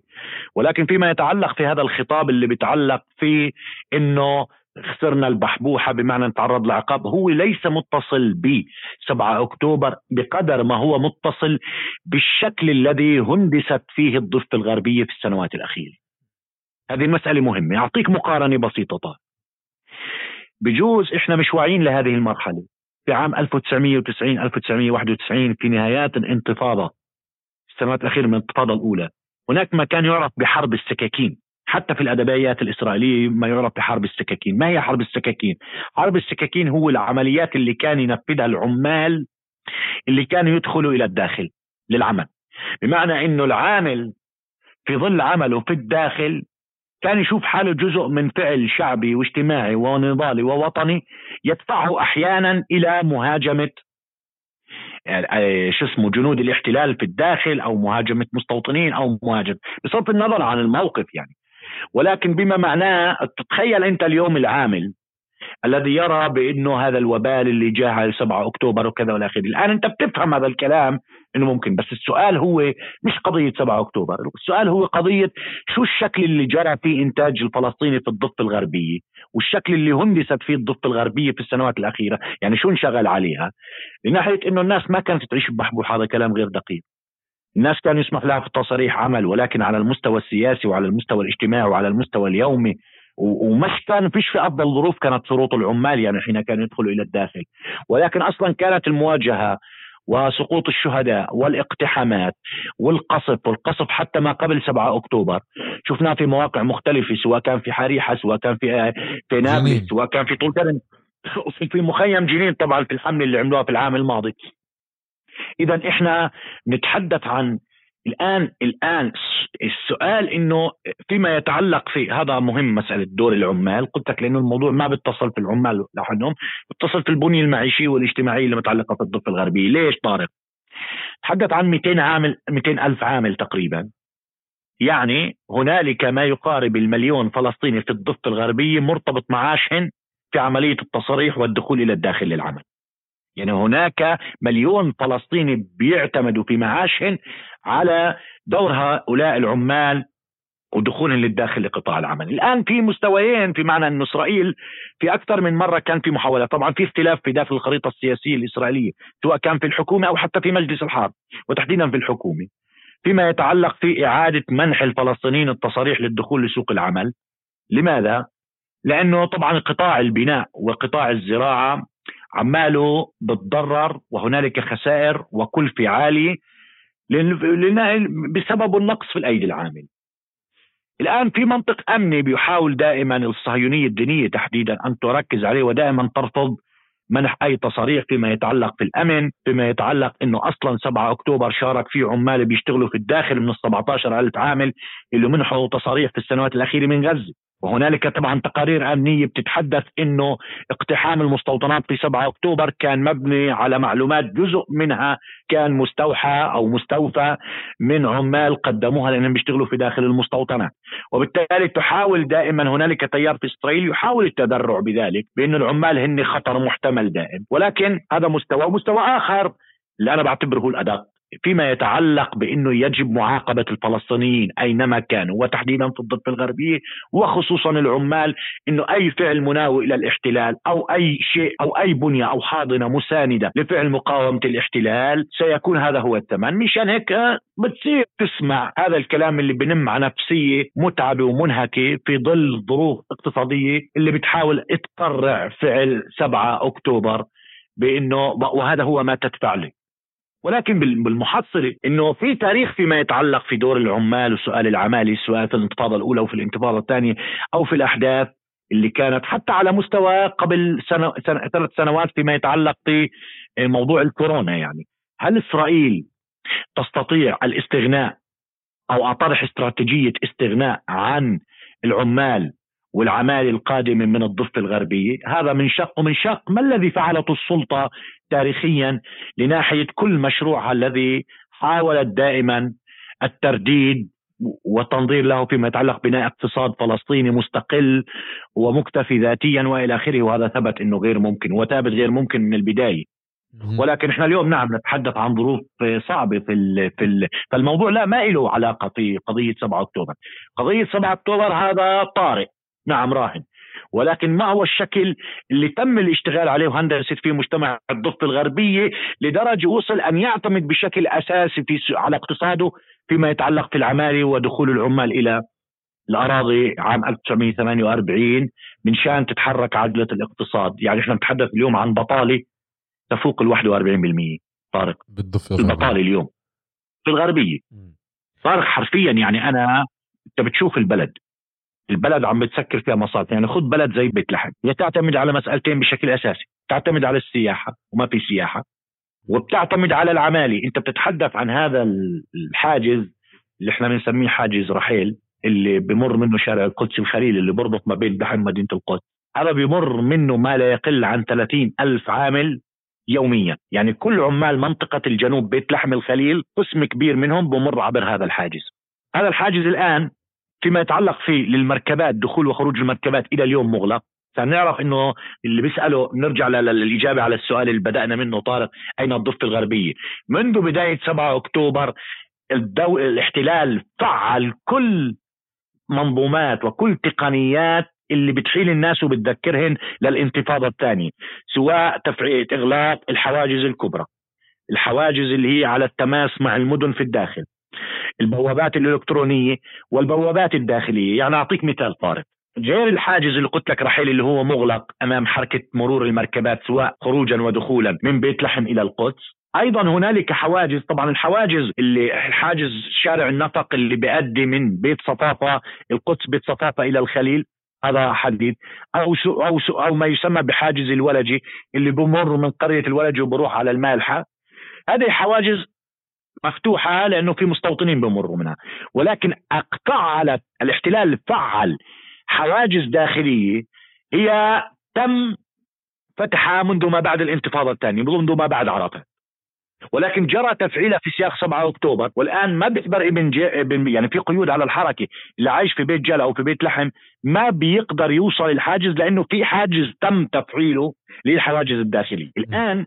ولكن فيما يتعلق في هذا الخطاب اللي بيتعلق في إنه خسرنا البحبوحة بمعنى نتعرض لعقاب هو ليس متصل ب 7 أكتوبر بقدر ما هو متصل بالشكل الذي هندست فيه الضفة الغربية في السنوات الأخيرة. هذه المسألة مهمة أعطيك مقارنة بسيطة. بجوز إحنا مش واعيين لهذه المرحلة. في عام 1990 1991 في نهايات الانتفاضة السنوات الأخيرة من الانتفاضة الأولى. هناك ما كان يعرف بحرب السكاكين. حتى في الأدبيات الإسرائيلية ما يعرف بحرب السكاكين، ما هي حرب السكاكين؟ حرب السكاكين هو العمليات اللي كان ينفذها العمال اللي كانوا يدخلوا إلى الداخل للعمل. بمعنى إنه العامل في ظل عمله في الداخل كان يشوف حاله جزء من فعل شعبي واجتماعي ونضالي ووطني يدفعه أحيانا إلى مهاجمة شو اسمه جنود الاحتلال في الداخل أو مهاجمة مستوطنين أو مهاجمه بصرف النظر عن الموقف يعني. ولكن بما معناه تتخيل أنت اليوم العامل الذي يرى بأنه هذا الوبال اللي جاء على 7 أكتوبر وكذا والى آخره، الآن أنت بتفهم هذا الكلام إنه ممكن بس السؤال هو مش قضية 7 أكتوبر، السؤال هو قضية شو الشكل اللي جرى فيه إنتاج الفلسطيني في الضفة الغربية، والشكل اللي هندست فيه الضفة الغربية في السنوات الأخيرة، يعني شو انشغل عليها؟ من ناحية إنه الناس ما كانت تعيش ببحبوح هذا كلام غير دقيق. الناس كان يسمح لها في تصاريح عمل ولكن على المستوى السياسي وعلى المستوى الاجتماعي وعلى المستوى اليومي ومش كان فيش في أفضل ظروف كانت شروط العمال يعني حين كانوا يدخلوا إلى الداخل ولكن أصلا كانت المواجهة وسقوط الشهداء والاقتحامات والقصف والقصف حتى ما قبل 7 أكتوبر. شفناه في مواقع مختلفة سواء كان في حريحة سواء كان في في نابلس سواء كان في طول كرم في مخيم جنين طبعا في الحمله اللي عملوها في العام الماضي. اذا إحنا نتحدث عن الآن الآن السؤال إنه فيما يتعلق في هذا مهم مسألة دور العمال. قلت لك لأنه الموضوع ما بيتصل في العمال لوحدهم بيتصل في البنية المعيشية والاجتماعية اللي متعلقة في الضفة الغربية. ليش طارق؟ تحدث عن 200 عامل 200 ألف عامل تقريبا. يعني هنالك ما يقارب المليون فلسطيني في الضفة الغربية مرتبط معاشهن في عملية التصريح والدخول إلى الداخل للعمل. يعني هناك مليون فلسطيني بيعتمدوا في معاشهم على دور هؤلاء العمال ودخولهم للداخل لقطاع العمل. الآن في مستويين في معنى أن إسرائيل في أكثر من مرة كان في محاولات طبعا في اختلاف في داخل الخريطة السياسية الإسرائيلية سواء كان في الحكومة أو حتى في مجلس الحرب وتحديدا في الحكومة فيما يتعلق في إعادة منح الفلسطينيين التصاريح للدخول لسوق العمل. لماذا؟ لأنه طبعا قطاع البناء وقطاع الزراعة عماله بتضرر وهنالك خسائر وكلفة عالية بسبب النقص في الأيدي العامل. الآن في منطق أمني بيحاول دائما الصهيونية الدينية تحديدا أن تركز عليه ودائما ترفض منح أي تصاريح فيما يتعلق في الأمن فيما يتعلق أنه أصلا 7 أكتوبر شارك فيه عمال بيشتغلوا في الداخل من ال 17 ألف عامل اللي منحوا تصاريح في السنوات الأخيرة من غزة. وهنالك طبعا تقارير أمنية بتتحدث إنه اقتحام المستوطنات في 7 أكتوبر كان مبني على معلومات جزء منها كان مستوحى أو مستوفى من عمال قدموها لأنهم بيشتغلوا في داخل المستوطنات. وبالتالي تحاول دائما هنالك تيار في إسرائيل يحاول التذرع بذلك بإن العمال هن خطر محتمل دائم. ولكن هذا مستوى مستوى آخر اللي أنا بعتبره الأدق. فيما يتعلق بأنه يجب معاقبة الفلسطينيين أينما كانوا وتحديدا في الضفة الغربية وخصوصا العمال إنه أي فعل مناوئ إلى الاحتلال أو أي شيء أو أي بنية أو حاضنة مساندة لفعل مقاومة الاحتلال سيكون هذا هو الثمن. مشان هيك بتصير تسمع هذا الكلام اللي بنم على نفسية متعبة ومنهكة في ظل ظروف اقتصادية اللي بتحاول تقرع فعل 7 أكتوبر بأنه وهذا هو ما تدفع له ولكن بالمحصلة إنه في تاريخ فيما يتعلق في دور العمال وسؤال العمالي سواء في الانتفاضة الأولى أو في الانتفاضة الثانية أو في الأحداث اللي كانت حتى على مستوى قبل سنة, سنة ثلاث سنوات فيما يتعلق في موضوع الكورونا يعني. هل إسرائيل تستطيع الاستغناء أو أطرح استراتيجية استغناء عن العمال والعمال القادمة من الضفة الغربية، هذا من شق ومن شق ما الذي فعلته السلطة تاريخيا لناحية كل مشروعها الذي حاولت دائما الترديد والتنظير له فيما يتعلق بناء اقتصاد فلسطيني مستقل ومكتفي ذاتيا وإلى آخره وهذا ثبت إنه غير ممكن وثابت غير ممكن من البداية. ولكن إحنا اليوم نعم نتحدث عن ظروف صعبة في ال في ال فالموضوع لا ما له علاقة في قضية 7 أكتوبر. قضية 7 أكتوبر هذا طارئ. نعم راهن. ولكن ما هو الشكل اللي تم الاشتغال عليه وهندسه في مجتمع الضفة الغربية لدرجة وصل أن يعتمد بشكل أساسي في على اقتصاده فيما يتعلق في العمالة ودخول العمال إلى الأراضي عام 1948 من شان تتحرك عجله الاقتصاد، يعني إحنا نتحدث اليوم عن بطالة تفوق ال 41% طارق بالضفة البطالة اليوم. في الغربية. طارق حرفيا. يعني أنا أنت بتشوف البلد. البلد عم بتسكر فيها مصاري يعني خذ بلد زي بيت لحم. هي تعتمد على مسألتين بشكل أساسي. تعتمد على السياحة وما في سياحة. وبتعتمد على العمالة أنت بتتحدث عن هذا الحاجز اللي إحنا بنسميه حاجز رحيل اللي بمر منه شارع القدس الخليل اللي بربط ما بين دحم مدينة القدس. هذا بمر منه ما لا يقل عن 30 ألف عامل يوميا. يعني كل عمال منطقة الجنوب بيت لحم الخليل قسم كبير منهم بمر عبر هذا الحاجز. هذا الحاجز الآن فيما يتعلق فيه للمركبات دخول وخروج المركبات إلى اليوم مغلق. فنعرف إنه اللي بيسأله نرجع للإجابة على السؤال اللي بدأنا منه طارق أين الضفة الغربية؟ منذ بداية 7 أكتوبر الدو... الاحتلال فعل كل منظومات وكل تقنيات اللي بتحيل الناس وبتذكرهن للانتفاضة الثانية سواء تفعيل إغلاق الحواجز الكبرى. الحواجز اللي هي على التماس مع المدن في الداخل. البوابات الإلكترونية والبوابات الداخلية. يعني أعطيك مثال طارق. غير الحاجز اللي قلت لك رحيل اللي هو مغلق أمام حركة مرور المركبات سواء خروجا ودخولا من بيت لحم إلى القدس. أيضا هنالك حواجز. طبعا الحواجز اللي حاجز شارع النفق اللي بيؤدي من بيت صفافة القدس بيت صفافة إلى الخليل. هذا حديد أو سو أو سو أو ما يسمى بحاجز الولجي اللي بمر من قرية الولجي وبروح على المالحة. هذه حواجز مفتوحة لأنه في مستوطنين بمروا منها. ولكن على الاحتلال فعل حواجز داخلية هي تم فتحها منذ ما بعد الانتفاضة الثانية منذ ما بعد عرفات ولكن جرى تفعيلها في سياق 7 أكتوبر والآن ما بيقدر ابن, جي ابن يعني في قيود على الحركة اللي عايش في بيت جلا أو في بيت لحم ما بيقدر يوصل الحاجز لأنه في حاجز تم تفعيله للحواجز الداخلية. الآن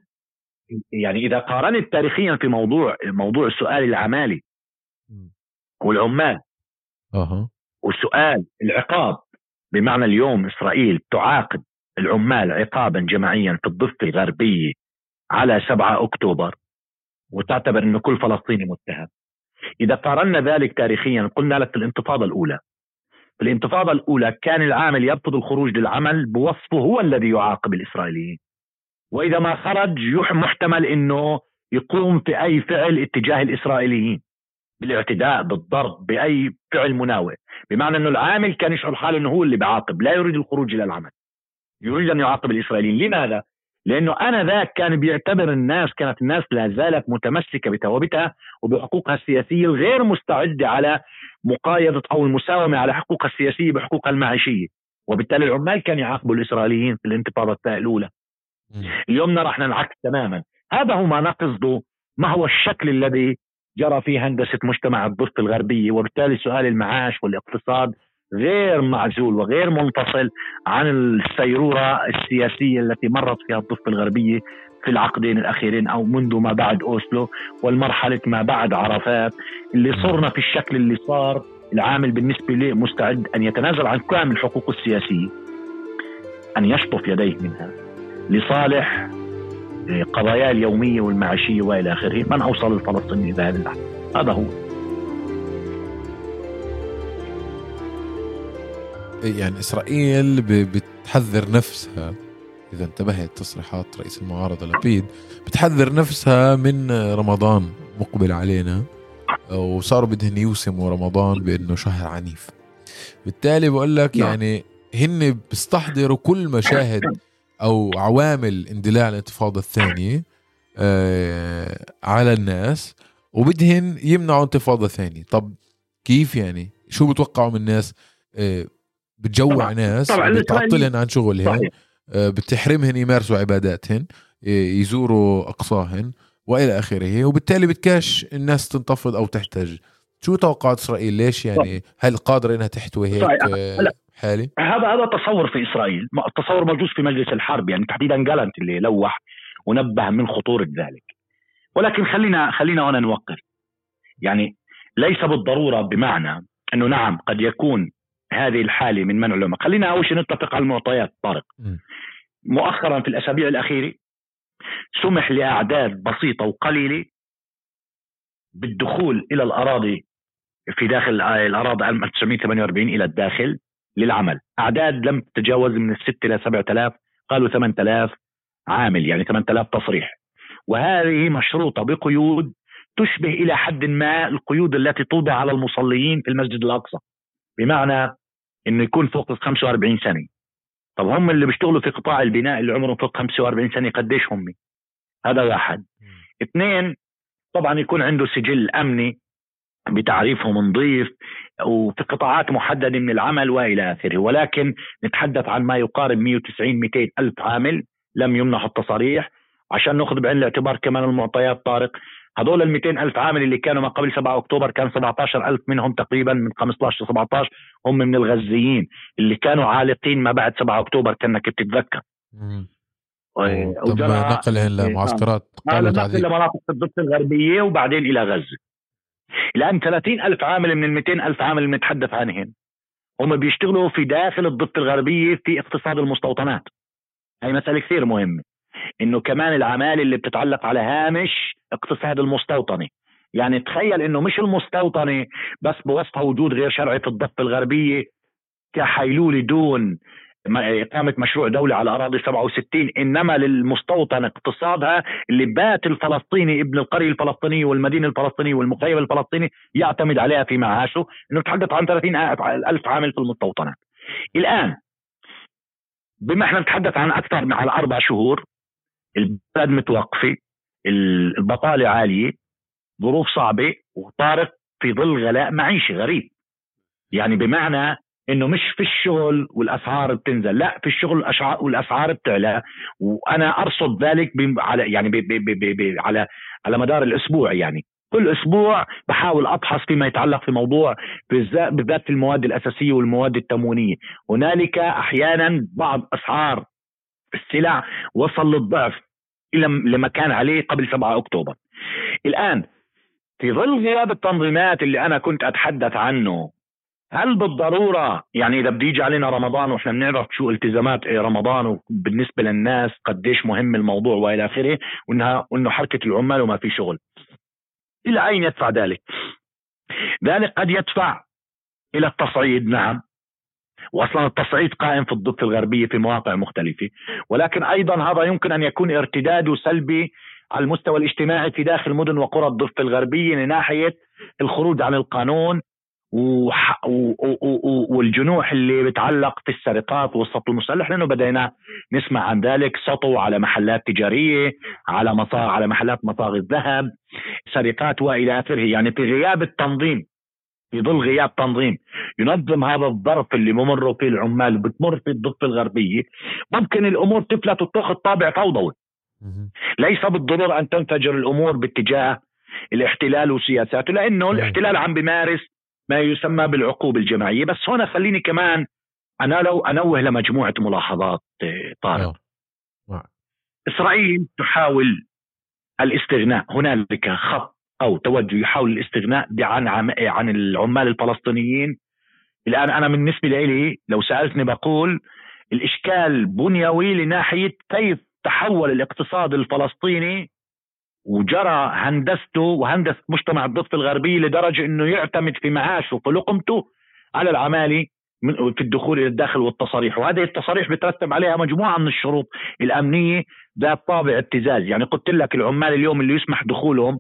يعني إذا قارنت تاريخيا في موضوع موضوع السؤال العمالي والعمال أها. والسؤال العقاب بمعنى اليوم إسرائيل تعاقب العمال عقابا جماعيا في الضفة الغربية على 7 أكتوبر وتعتبر إنه كل فلسطيني متهم. إذا قارنا ذلك تاريخيا قلنا لك في الانتفاضة الأولى. في الانتفاضة الأولى كان العامل يرفض الخروج للعمل بوصفه هو الذي يعاقب الإسرائيليين. وإذا ما خرج محتمل إنه يقوم في أي فعل اتجاه الإسرائيليين. بالاعتداء بالضرب بأي فعل مناوئ. بمعنى إنه العامل كان يشعر حاله إنه هو اللي بيعاقب لا يريد الخروج إلى العمل. يريد أن يعاقب الإسرائيليين. لماذا؟ لأنه أنا ذاك كان بيعتبر الناس كانت الناس لا زالت متمسكة بثوابتها وبحقوقها السياسية غير مستعدة على مقايضة أو المساومة على حقوقها السياسية بحقوقها المعيشية. وبالتالي العمال كانوا يعاقبوا الإسرائيليين في الانتفاضة الأولى. اليوم نرى إحنا العكس تماما. هذا هو ما نقصده ما هو الشكل الذي جرى فيه هندسة مجتمع الضفة الغربية وبالتالي سؤال المعاش والاقتصاد غير معزول وغير منفصل عن السيرورة السياسية التي مرت فيها الضفة الغربية في العقدين الأخيرين أو منذ ما بعد أوسلو والمرحلة ما بعد عرفات. اللي صرنا في الشكل اللي صار العامل بالنسبة لي مستعد أن يتنازل عن كامل حقوقه السياسية أن يشطف يديه منها. لصالح قضاياه اليومية والمعيشية وإلى آخره. من أوصل الفلسطيني إلى هذه اللحظة هذا هو. يعني إسرائيل بتحذر نفسها. إذا انتبهت تصريحات رئيس المعارضة لبيد بتحذر نفسها من رمضان مقبل علينا وصاروا بدهن يوسموا رمضان بأنه شهر عنيف. بالتالي بقول لك نعم. يعني هن بيستحضروا كل مشاهد أو عوامل اندلاع الانتفاضة الثانية آه على الناس وبدهن يمنعوا انتفاضة ثانية. طب كيف يعني؟ شو بتوقعوا من الناس؟ آه بتجوع طبعا. ناس طبعا بتعطلهن عن شغلهن آه بتحرمهن يمارسوا عباداتهن يزوروا أقصاهن وإلى آخره وبالتالي بتكاش الناس تنتفض أو تحتج. شو توقعات إسرائيل؟ ليش يعني؟ هل قادرة إنها تحتوي هيك؟ آه، حالي؟ هذا هذا تصور في إسرائيل. التصور موجود في مجلس الحرب يعني تحديدا جالنت اللي لوح ونبه من خطورة ذلك. ولكن خلينا خلينا هنا نوقف. يعني ليس بالضرورة بمعنى أنه نعم قد يكون هذه الحالة من منع الامه خلينا أول شيء نتفق على المعطيات طارق. مؤخرا في الأسابيع الأخيرة سمح لأعداد بسيطة وقليلة بالدخول إلى الأراضي في داخل الأراضي 1948 إلى الداخل. للعمل. أعداد لم تتجاوز من الست إلى 7000 قالوا 8000 عامل يعني 8000 تصريح. وهذه مشروطة بقيود تشبه إلى حد ما القيود التي توضع على المصلين في المسجد الأقصى. بمعنى إنه يكون فوق ال 45 سنة. طب هم اللي بيشتغلوا في قطاع البناء اللي عمرهم فوق 45 سنة قديش هم؟ هذا واحد. اثنين طبعا يكون عنده سجل أمني بتعريفهم نظيف وفي قطاعات محددة من العمل وإلى آخره. ولكن نتحدث عن ما يقارب 190 200 ألف عامل لم يمنحوا التصاريح عشان نأخذ بعين الاعتبار كمان المعطيات طارق. هذول ال 200 ألف عامل اللي كانوا ما قبل 7 أكتوبر كان 17 ألف منهم تقريبا من 15 ل 17 هم من الغزيين اللي كانوا عالقين ما بعد 7 أكتوبر كأنك بتتذكر. تم نقلهم لمعسكرات قالوا نقل لمناطق الضفة الغربية وبعدين إلى غزة. الآن 30 ألف عامل من ال 200 ألف عامل اللي نتحدث عنهم هم بيشتغلوا في داخل الضفة الغربية في اقتصاد المستوطنات. هي مسألة كثير مهمة. إنه كمان العمالة اللي بتتعلق على هامش اقتصاد المستوطنة. يعني تخيل إنه مش المستوطنة بس بوصفها وجود غير شرعي في الضفة الغربية كحيلولة دون إقامة مشروع دولة على أراضي 67 إنما للمستوطن اقتصادها اللي بات الفلسطيني ابن القرية الفلسطينية والمدينة الفلسطينية والمخيم الفلسطيني يعتمد عليها في معاشه إنه تحدث عن 30 ألف عامل في المستوطنات. الآن بما إحنا نتحدث عن أكثر من على أربع شهور البلد متوقفة البطالة عالية ظروف صعبة وطارق في ظل غلاء معيشي غريب. يعني بمعنى إنه مش في الشغل والأسعار بتنزل لا في الشغل والأسعار بتعلى. وأنا أرصد ذلك على يعني بي بي بي بي على على مدار الأسبوع يعني. كل أسبوع بحاول أبحث فيما يتعلق في موضوع بالذات في المواد الأساسية والمواد التموينية. هنالك أحيانا بعض أسعار السلع وصل للضعف إلى لما كان عليه قبل 7 أكتوبر. الآن في ظل غياب التنظيمات اللي أنا كنت أتحدث عنه هل بالضرورة يعني إذا بده يجي علينا رمضان وإحنا بنعرف شو التزامات رمضان وبالنسبه للناس قديش مهم الموضوع وإلى آخره وانها وإنه حركة العمال وما في شغل. إلى أين يدفع ذلك؟ ذلك قد يدفع إلى التصعيد نعم. واصلا التصعيد قائم في الضفة الغربية في مواقع مختلفة. ولكن أيضا هذا يمكن أن يكون ارتداد سلبي على المستوى الاجتماعي في داخل مدن وقرى الضفة الغربية من ناحيه الخروج عن القانون والجنوح اللي بتعلق في السرقات والسطو المسلح لأنه بدينا نسمع عن ذلك. سطو على محلات تجارية على مصا على محلات مصاغ الذهب سرقات وإلى آخره. يعني في غياب التنظيم في ظل غياب تنظيم ينظم هذا الظرف اللي بمر فيه العمال بتمر في الضفة الغربية. ممكن الأمور تفلت وتأخذ طابع فوضوي. ليس بالضرورة أن تنفجر الأمور باتجاه الاحتلال وسياساته لأنه الاحتلال عم بيمارس ما يسمى بالعقوبة الجماعية. بس هنا خليني كمان أنا لو أنوه لمجموعة ملاحظات آه، طارق. إسرائيل تحاول الاستغناء. هنالك خط أو توجه يحاول الاستغناء عن عن العمال الفلسطينيين. الآن أنا بالنسبة لي لو سألتني بقول الإشكال بنيوي لناحية كيف تحول الاقتصاد الفلسطيني وجرى هندسته وهندسه مجتمع الضفة الغربية لدرجة إنه يعتمد في معاشه وفي لقمته على العماله في الدخول إلى الداخل والتصاريح. وهذه التصاريح بترتب عليها مجموعة من الشروط الأمنية ذات طابع ابتزاز. يعني قلت لك العمال اليوم اللي يسمح دخولهم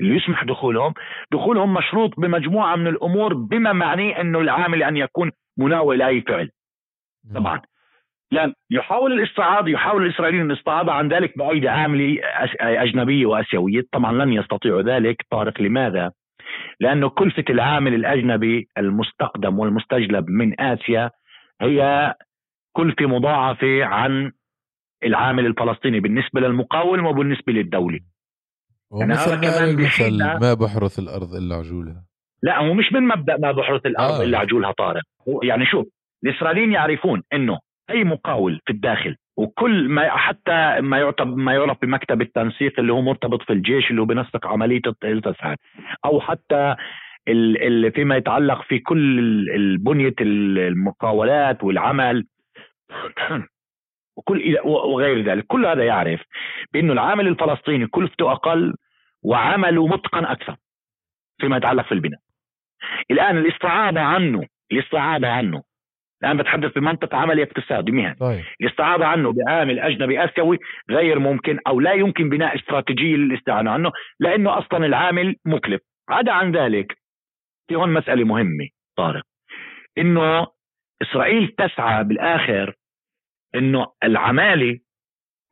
اللي يسمح دخولهم دخولهم مشروط بمجموعة من الأمور بما معنيه إنه العامل أن يكون مناوئ لاي فعل. طبعا. لأن يحاول الاستعاضه يحاول الإسرائيليين الاستعاضه عن ذلك بأيدي عاملة أجنبية وآسيوية. طبعا لن يستطيعوا ذلك. طارق لماذا؟ لأنه كلفه العامل الأجنبي المستقدم والمستجلب من آسيا هي كلفه مضاعفة عن العامل الفلسطيني بالنسبة للمقاوم وبالنسبة للدولة. يعني هذا كمان المثل ما بحرث الأرض إلا عجولها. لا هو مش من مبدأ ما بحرث الأرض آه. إلا عجولها طارق. يعني شوف الإسرائيليين يعرفون إنه أي مقاول في الداخل. وكل ما حتى ما يعتبر ما يعرف بمكتب التنسيق اللي هو مرتبط في الجيش اللي هو بنسق عملية التسعير. أو حتى اللي فيما يتعلق في كل بنية المقاولات والعمل. وكل وغير ذلك. كل هذا يعرف بأنه العامل الفلسطيني كلفته أقل وعمله متقن أكثر فيما يتعلق في البناء. الآن الاستعاضه عنه الاستعاضه عنه الان بتحدث بمنطق عملي اقتصادي مهني. طيب. الاستعاضة عنه بعامل أجنبي آسيوي غير ممكن أو لا يمكن بناء استراتيجية للاستعانة عنه لأنه أصلا العامل مكلف. عدا عن ذلك في هون مسألة مهمة طارق. إنه إسرائيل تسعى بالآخر إنه العمالة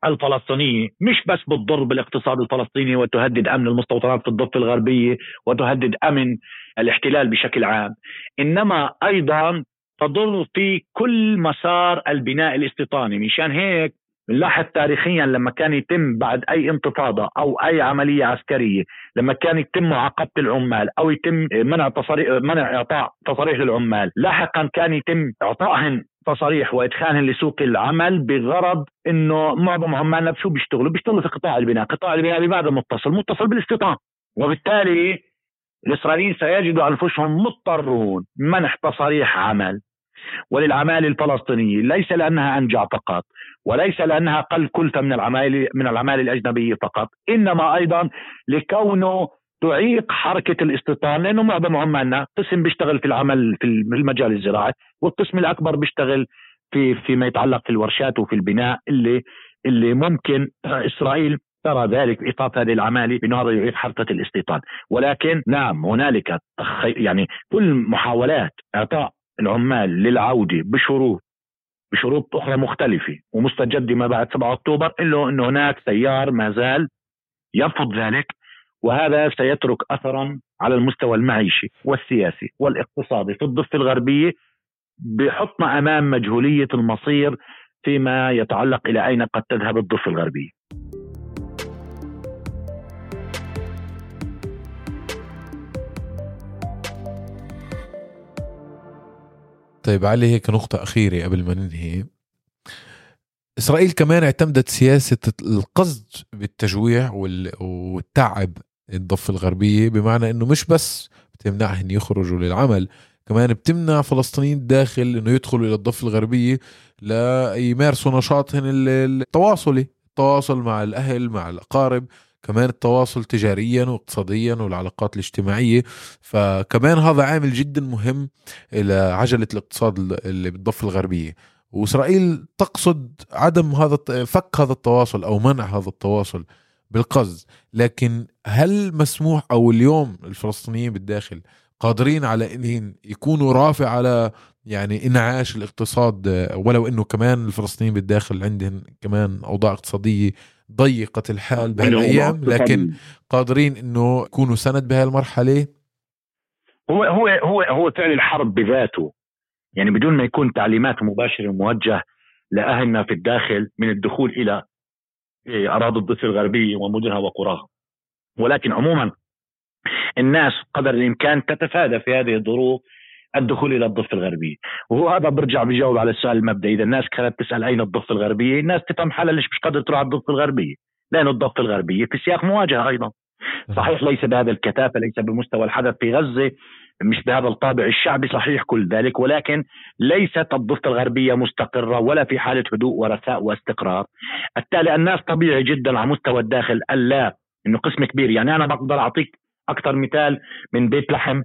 الفلسطينية مش بس بتضر بالاقتصاد الفلسطيني وتهدد أمن المستوطنات في الضفة الغربية وتهدد أمن الاحتلال بشكل عام إنما أيضا تضر في كل مسار البناء الاستيطاني. مشان هيك بنلاحظ تاريخيا لما كان يتم بعد أي انتفاضة أو أي عملية عسكرية لما كان يتم معاقبة العمال أو يتم منع تصريح منع إعطاء تصاريح للعمال. لاحقا كان يتم اعطائهم تصاريح وادخالهم لسوق العمل بغرض إنه معظم عمالنا شو بيشتغلوا؟ بيشتغلوا في قطاع البناء، قطاع البناء بماذا متصل؟ متصل بالاستيطان. وبالتالي الإسرائيليين سيجدوا أنفسهم مضطرون منح تصاريح عمل. وللعمالة الفلسطينية ليس لأنها أنجع فقط وليس لأنها أقل كلفة من العمالة من العمالة الأجنبية فقط إنما أيضا لكونه تعيق حركة الاستيطان لأنه معظم عمالنا قسم بيشتغل في العمل في المجال الزراعي والقسم الأكبر بيشتغل في فيما يتعلق في الورشات وفي البناء اللي اللي ممكن إسرائيل ترى ذلك ايقاف هذه العماله بأنه هذا يعيق حركة الاستيطان، ولكن نعم هنالك يعني كل محاولات إعطاء العمال للعودة بشروط بشروط أخرى مختلفة ومستجدة ما بعد 7 أكتوبر إلا أنه هناك تيار ما زال يرفض ذلك وهذا سيترك أثرا على المستوى المعيشي والسياسي والاقتصادي في الضفة الغربية بحطنا أمام مجهولية المصير فيما يتعلق إلى أين قد تذهب الضفة الغربية. طيب علي هيك نقطة أخيرة قبل ما ننهي. إسرائيل كمان اعتمدت سياسة القصد بالتجويع والتعب الضفة الغربية بمعنى أنه مش بس بتمنعهم يخرجوا للعمل كمان بتمنع فلسطينيين الداخل إنه يدخلوا إلى الضفة الغربية ليمارسوا نشاطهم التواصلي التواصل مع الأهل مع الأقارب. كمان التواصل تجاريا واقتصاديا والعلاقات الاجتماعية. فكمان هذا عامل جدا مهم إلى عجلة الاقتصاد اللي بالضفة الغربية. وإسرائيل تقصد عدم هذا فك هذا التواصل أو منع هذا التواصل بالقصد. لكن هل مسموح أو اليوم الفلسطينيين بالداخل قادرين على إنهم يكونوا رافع على يعني إنعاش الاقتصاد ولو إنه كمان الفلسطينيين بالداخل عندهم كمان أوضاع اقتصادية ضيقة الحال بهالأيام لكن قادرين إنه يكونوا سند بهاي المرحله هو هو هو هو فعل الحرب بذاته. يعني بدون ما يكون تعليمات مباشرة موجه لأهلنا في الداخل من الدخول إلى إيه، أراضي الضفة الغربية ومدنها وقراها ولكن عموما الناس قدر الإمكان تتفادى في هذه الظروف الدخول إلى الضفة الغربية. وهو هذا برجع بجاوب على السؤال المبدئي. إذا الناس كانت تسأل أين الضفة الغربية الناس تفهم حالها ليش مش قادره تروح على الضفة الغربية. لأن الضفة الغربية في سياق مواجهة أيضا. صحيح ليس بهذا الكثافه ليس بمستوى الحدث في غزة مش بهذا الطابع. الشعبي صحيح كل ذلك ولكن ليست الضفة الغربية مستقرة ولا في حالة هدوء ورثاء واستقرار. التالي الناس طبيعي جدا على مستوى الداخل ألا إنه قسم كبير. يعني أنا بقدر أعطيك أكثر مثال من بيت لحم.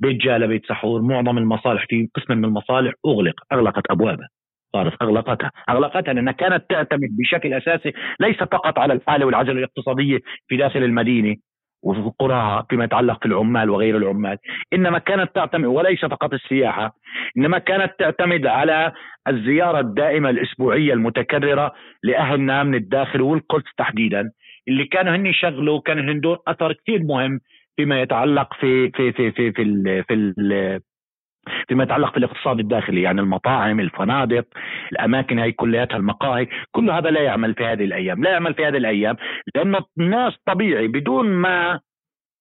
بيت جالة بيت سحور معظم المصالح في قسم من المصالح أغلق أغلقت ابوابها صارت أغلقتها أغلقتها لأنها كانت تعتمد بشكل أساسي ليس فقط على الحاله والعجله الاقتصادية في داخل المدينة وفي قراها فيما يتعلق في العمال وغير العمال إنما كانت تعتمد وليس فقط السياحة إنما كانت تعتمد على الزيارة الدائمة الأسبوعية المتكررة لاهلنا من الداخل والقدس تحديدا اللي كانوا هن يشغلوا كانوا هن دور أثر كثير مهم فيما يتعلق في في في في في ال في ال فيما يتعلق في الاقتصاد الداخلي يعني المطاعم الفنادق الأماكن هي كلياتها المقاهي كل هذا لا يعمل في هذه الأيام لا يعمل في هذه الأيام لأنه الناس طبيعي بدون ما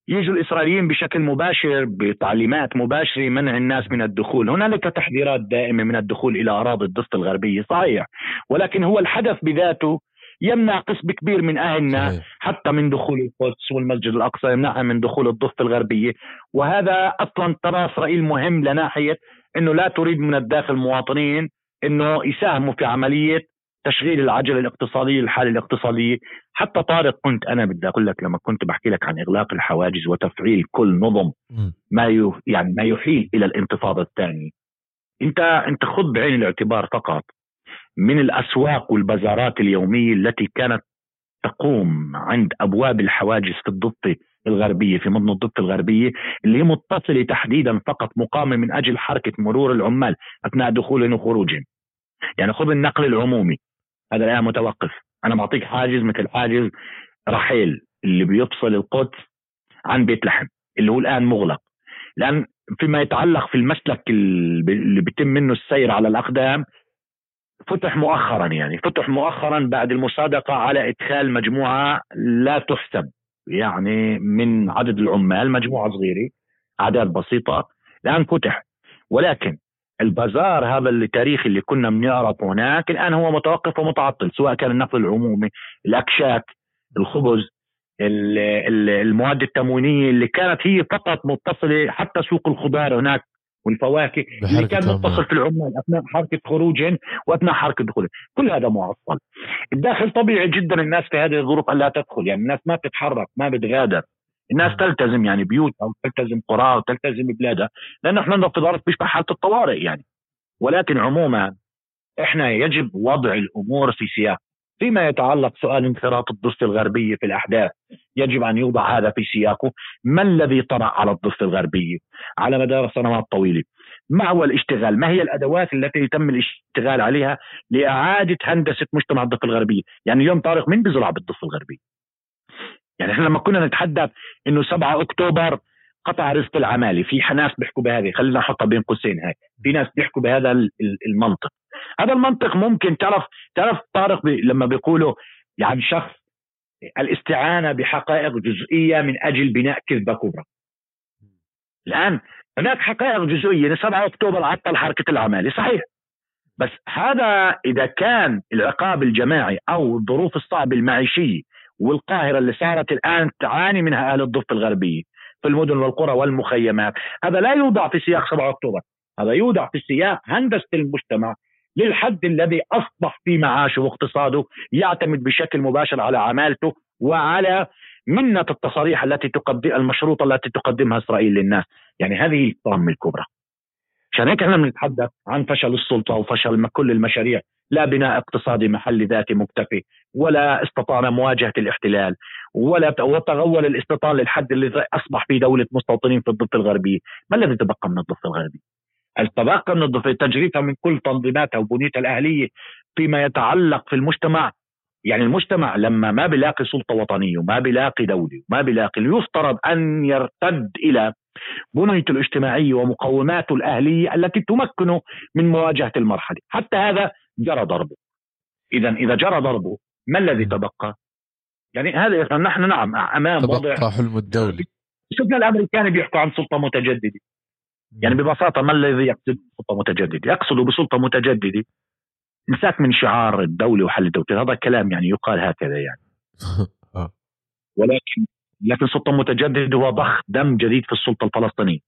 يجوا الإسرائيليين بشكل مباشر بتعليمات مباشرة منع الناس من الدخول، هنالك تحذيرات دائمة من الدخول إلى أراضي الضفة الغربية، صحيح، ولكن هو الحدث بذاته يمنع قسم كبير من اهلنا صحيح. حتى من دخول القدس والمسجد الأقصى يمنعها من دخول الضفة الغربية. وهذا أصلا ترى إسرائيل مهم لناحية إنه لا تريد من الداخل مواطنين إنه يساهموا في عملية تشغيل العجلة الاقتصادية الحاله الاقتصادية. حتى طارق كنت أنا بدي أقول لك لما كنت بحكي لك عن إغلاق الحواجز وتفعيل كل نظم ما يعني ما يحيل إلى الانتفاضة الثانية. انت أنت خذ بعين الاعتبار فقط. من الأسواق والبازارات اليومية التي كانت تقوم عند أبواب الحواجز في الضفة الغربية في مدن الضفة الغربية اللي هي متصلة تحديدا فقط مقامه من أجل حركة مرور العمال أثناء دخولهم وخروجهم. يعني خذ النقل العمومي هذا الآن متوقف، أنا بعطيك حاجز مثل حاجز رحيل اللي بيفصل القدس عن بيت لحم اللي هو الآن مغلق. لأن فيما يتعلق في المسلك اللي بيتم منه السير على الأقدام فتح مؤخرا يعني. فتح مؤخرا بعد المصادقة على إدخال مجموعة لا تحسب يعني من عدد العمال مجموعة صغيرة أعداد بسيطة الآن فتح. ولكن البازار هذا اللي تاريخي اللي كنا بنعرفه هناك الآن هو متوقف ومتعطل سواء كان النقل العمومي الأكشاك الخبز المواد التموينية اللي كانت هي فقط متصلة حتى سوق الخضار هناك والفواكه اللي كان متصل في العمال أثناء حركة خروجهم وأثناء حركة دخولهم، كل هذا معطل. الداخل طبيعي جدا الناس في هذه الظروف الا تدخل، يعني الناس ما بتتحرك، ما بتغادر. الناس تلتزم يعني بيوتها وتلتزم قراها وتلتزم بلادها، لأنه إحنا في ظرف بيشبه حاله الطوارئ يعني. ولكن عموما إحنا يجب وضع الأمور في سياق فيما يتعلق سؤال انخراط الضفة الغربية في الأحداث. يجب أن يوضع هذا في سياقه. ما الذي طرأ على الضفة الغربية؟ على مدار سنوات طويلة. ما هو الاشتغال؟ ما هي الأدوات التي يتم الاشتغال عليها لإعادة هندسة مجتمع الضفة الغربية؟ يعني اليوم طارق من بيزرع بالضفة الغربية؟ يعني إحنا لما كنا نتحدث إنه 7 أكتوبر قطع رزق العمالي في ناس بيحكوا بهذه. خلينا نحطها بين قوسين هاي في ناس بيحكوا بهذا المنطق. هذا المنطق ممكن تعرف تعرف طارق بي لما بيقولوا يعني شخص الاستعانة بحقائق جزئية من أجل بناء كذبة كبرى. الآن هناك حقائق جزئية. 7 أكتوبر عطل حركة العمالي صحيح. بس هذا إذا كان العقاب الجماعي أو الظروف الصعبة المعيشية والقاهرة اللي صارت الآن تعاني منها أهل الضفه الغربية في المدن والقرى والمخيمات. هذا لا يوضع في سياق 7 أكتوبر. هذا يوضع في سياق هندسة المجتمع للحد الذي أصبح في معاشه واقتصاده يعتمد بشكل مباشر على عمالته وعلى منة التصاريح التي تقدم المشروطة التي تقدمها إسرائيل للناس. يعني هذه الطامة الكبرى. عشان هيك إحنا بنتحدث عن فشل السلطة وفشل كل المشاريع. لا بناء اقتصادي محلي ذاتي مكتفي ولا استطعنا مواجهة الاحتلال ولا وتغول الاستيطان للحد الذي أصبح في دولة مستوطنين في الضفة الغربية. ما الذي تبقى من الضفة الغربية؟ التبقى من الضفة تجريتها من كل تنظيماتها وبنيتها الأهلية فيما يتعلق في المجتمع يعني المجتمع لما ما بيلاقي سلطة وطنية وما بيلاقي دولة وما بيلاقي يفترض أن يرتد إلى بنيته الاجتماعية ومقوماته الأهلية التي تمكنه من مواجهة المرحلة. حتى هذا جرى ضربه. إذا إذا جرى ضربه ما الذي تبقى؟ يعني هذا نحن نعم أمام تبقى وضع حلم الدولة. شفنا الأمريكان بيحكوا عن سلطة متجددة. يعني ببساطة ما الذي يقصد سلطة متجددة؟ يقصد بسلطة متجددة مساك من شعار الدولة وحل الدولة. هذا كلام يعني يقال هكذا يعني. *laughs* آه. ولكن لكن سلطة متجددة هو ضخ دم جديد في السلطة الفلسطينية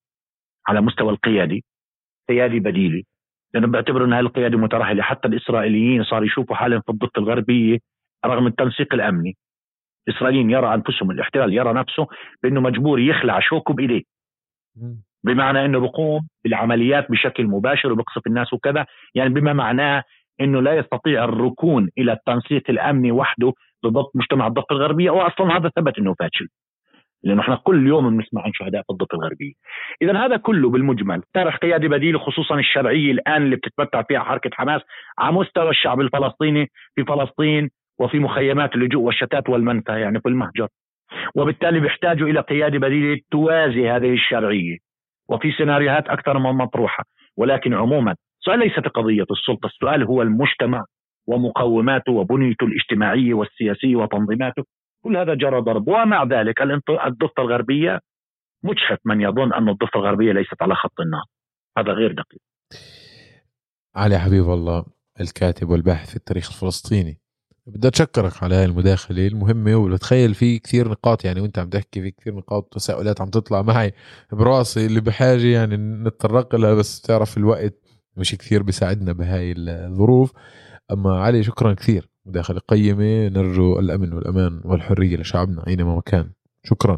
على مستوى القيادي. قيادي بديلي. لأنه بيعتبروا أن هذه القيادة مترهلة. حتى الإسرائيليين صار يشوفوا حالهم في الضفة الغربية رغم التنسيق الأمني. الإسرائيليين يرى أنفسهم الاحتلال يرى نفسه بأنه مجبور يخلع شوكه بإيديه بمعنى إنه بقوم بالعمليات بشكل مباشر وبقصف الناس وكذا. يعني بما معناه إنه لا يستطيع الركون إلى التنسيق الامني وحده ضبط مجتمع الضفه الغربيه واصلا هذا ثبت إنه فاشل لأنه إحنا كل يوم بنسمع عن شهداء في الضفه الغربيه. اذا هذا كله بالمجمل طرح قياده بديله خصوصا الشرعيه الآن اللي بتتمتع فيها حركة حماس على مستوى الشعب الفلسطيني في فلسطين وفي مخيمات اللجوء والشتات والمنفى يعني في المهجر. وبالتالي بيحتاجوا إلى قياده بديله توازي هذه الشرعية وفي سيناريوهات أكثر من مطروحة ولكن عموما السؤال ليست قضية السلطة، السؤال هو المجتمع ومقوماته وبنيته الاجتماعيه والسياسيه وتنظيماته. كل هذا جرى ضرب. ومع ذلك الضفة الغربية مجحف من يظن أن الضفة الغربية ليست على خط النار هذا غير دقيق. علي حبيب الله الكاتب والباحث في التاريخ الفلسطيني. بدي أتشكرك على هاي المداخلة المهمة وبتخيل في كثير نقاط يعني وأنت عم تحكي في كثير نقاط وتساؤلات عم تطلع معي براسي اللي بحاجة يعني نتطرق لها بس تعرف الوقت مش كثير بيساعدنا بهاي الظروف. أما علي شكرا كثير. مداخلة قيمة نرجو الأمن والأمان والحرية لشعبنا أينما كان. شكرا.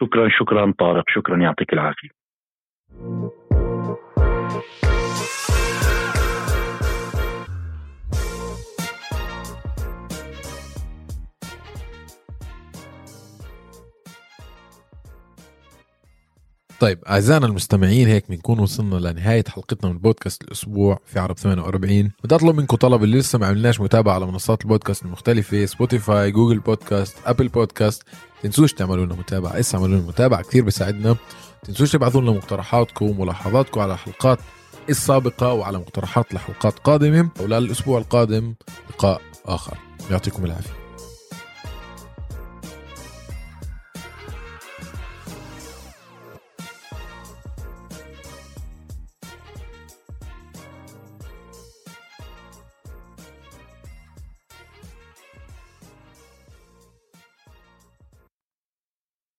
شكرا شكرا طارق. شكرا يعطيك العافية. طيب أعزائنا المستمعين هيك بنكون وصلنا لنهاية حلقتنا من بودكاست الأسبوع في عرب 48 بدي أطلب منكم طلب اللي لسه ما عملناش متابعة على منصات البودكاست المختلفة Spotify Google Podcasts Apple Podcasts تنسوش تعملوا لنا متابعة. اسا اعملوا لنا متابعة كثير بيساعدنا تنسوش تبعثوا لنا مقترحاتكم وملاحظاتكم على الحلقات السابقه وعلى مقترحات لحلقات قادمة. وللاسبوع القادم لقاء آخر. يعطيكم العافية.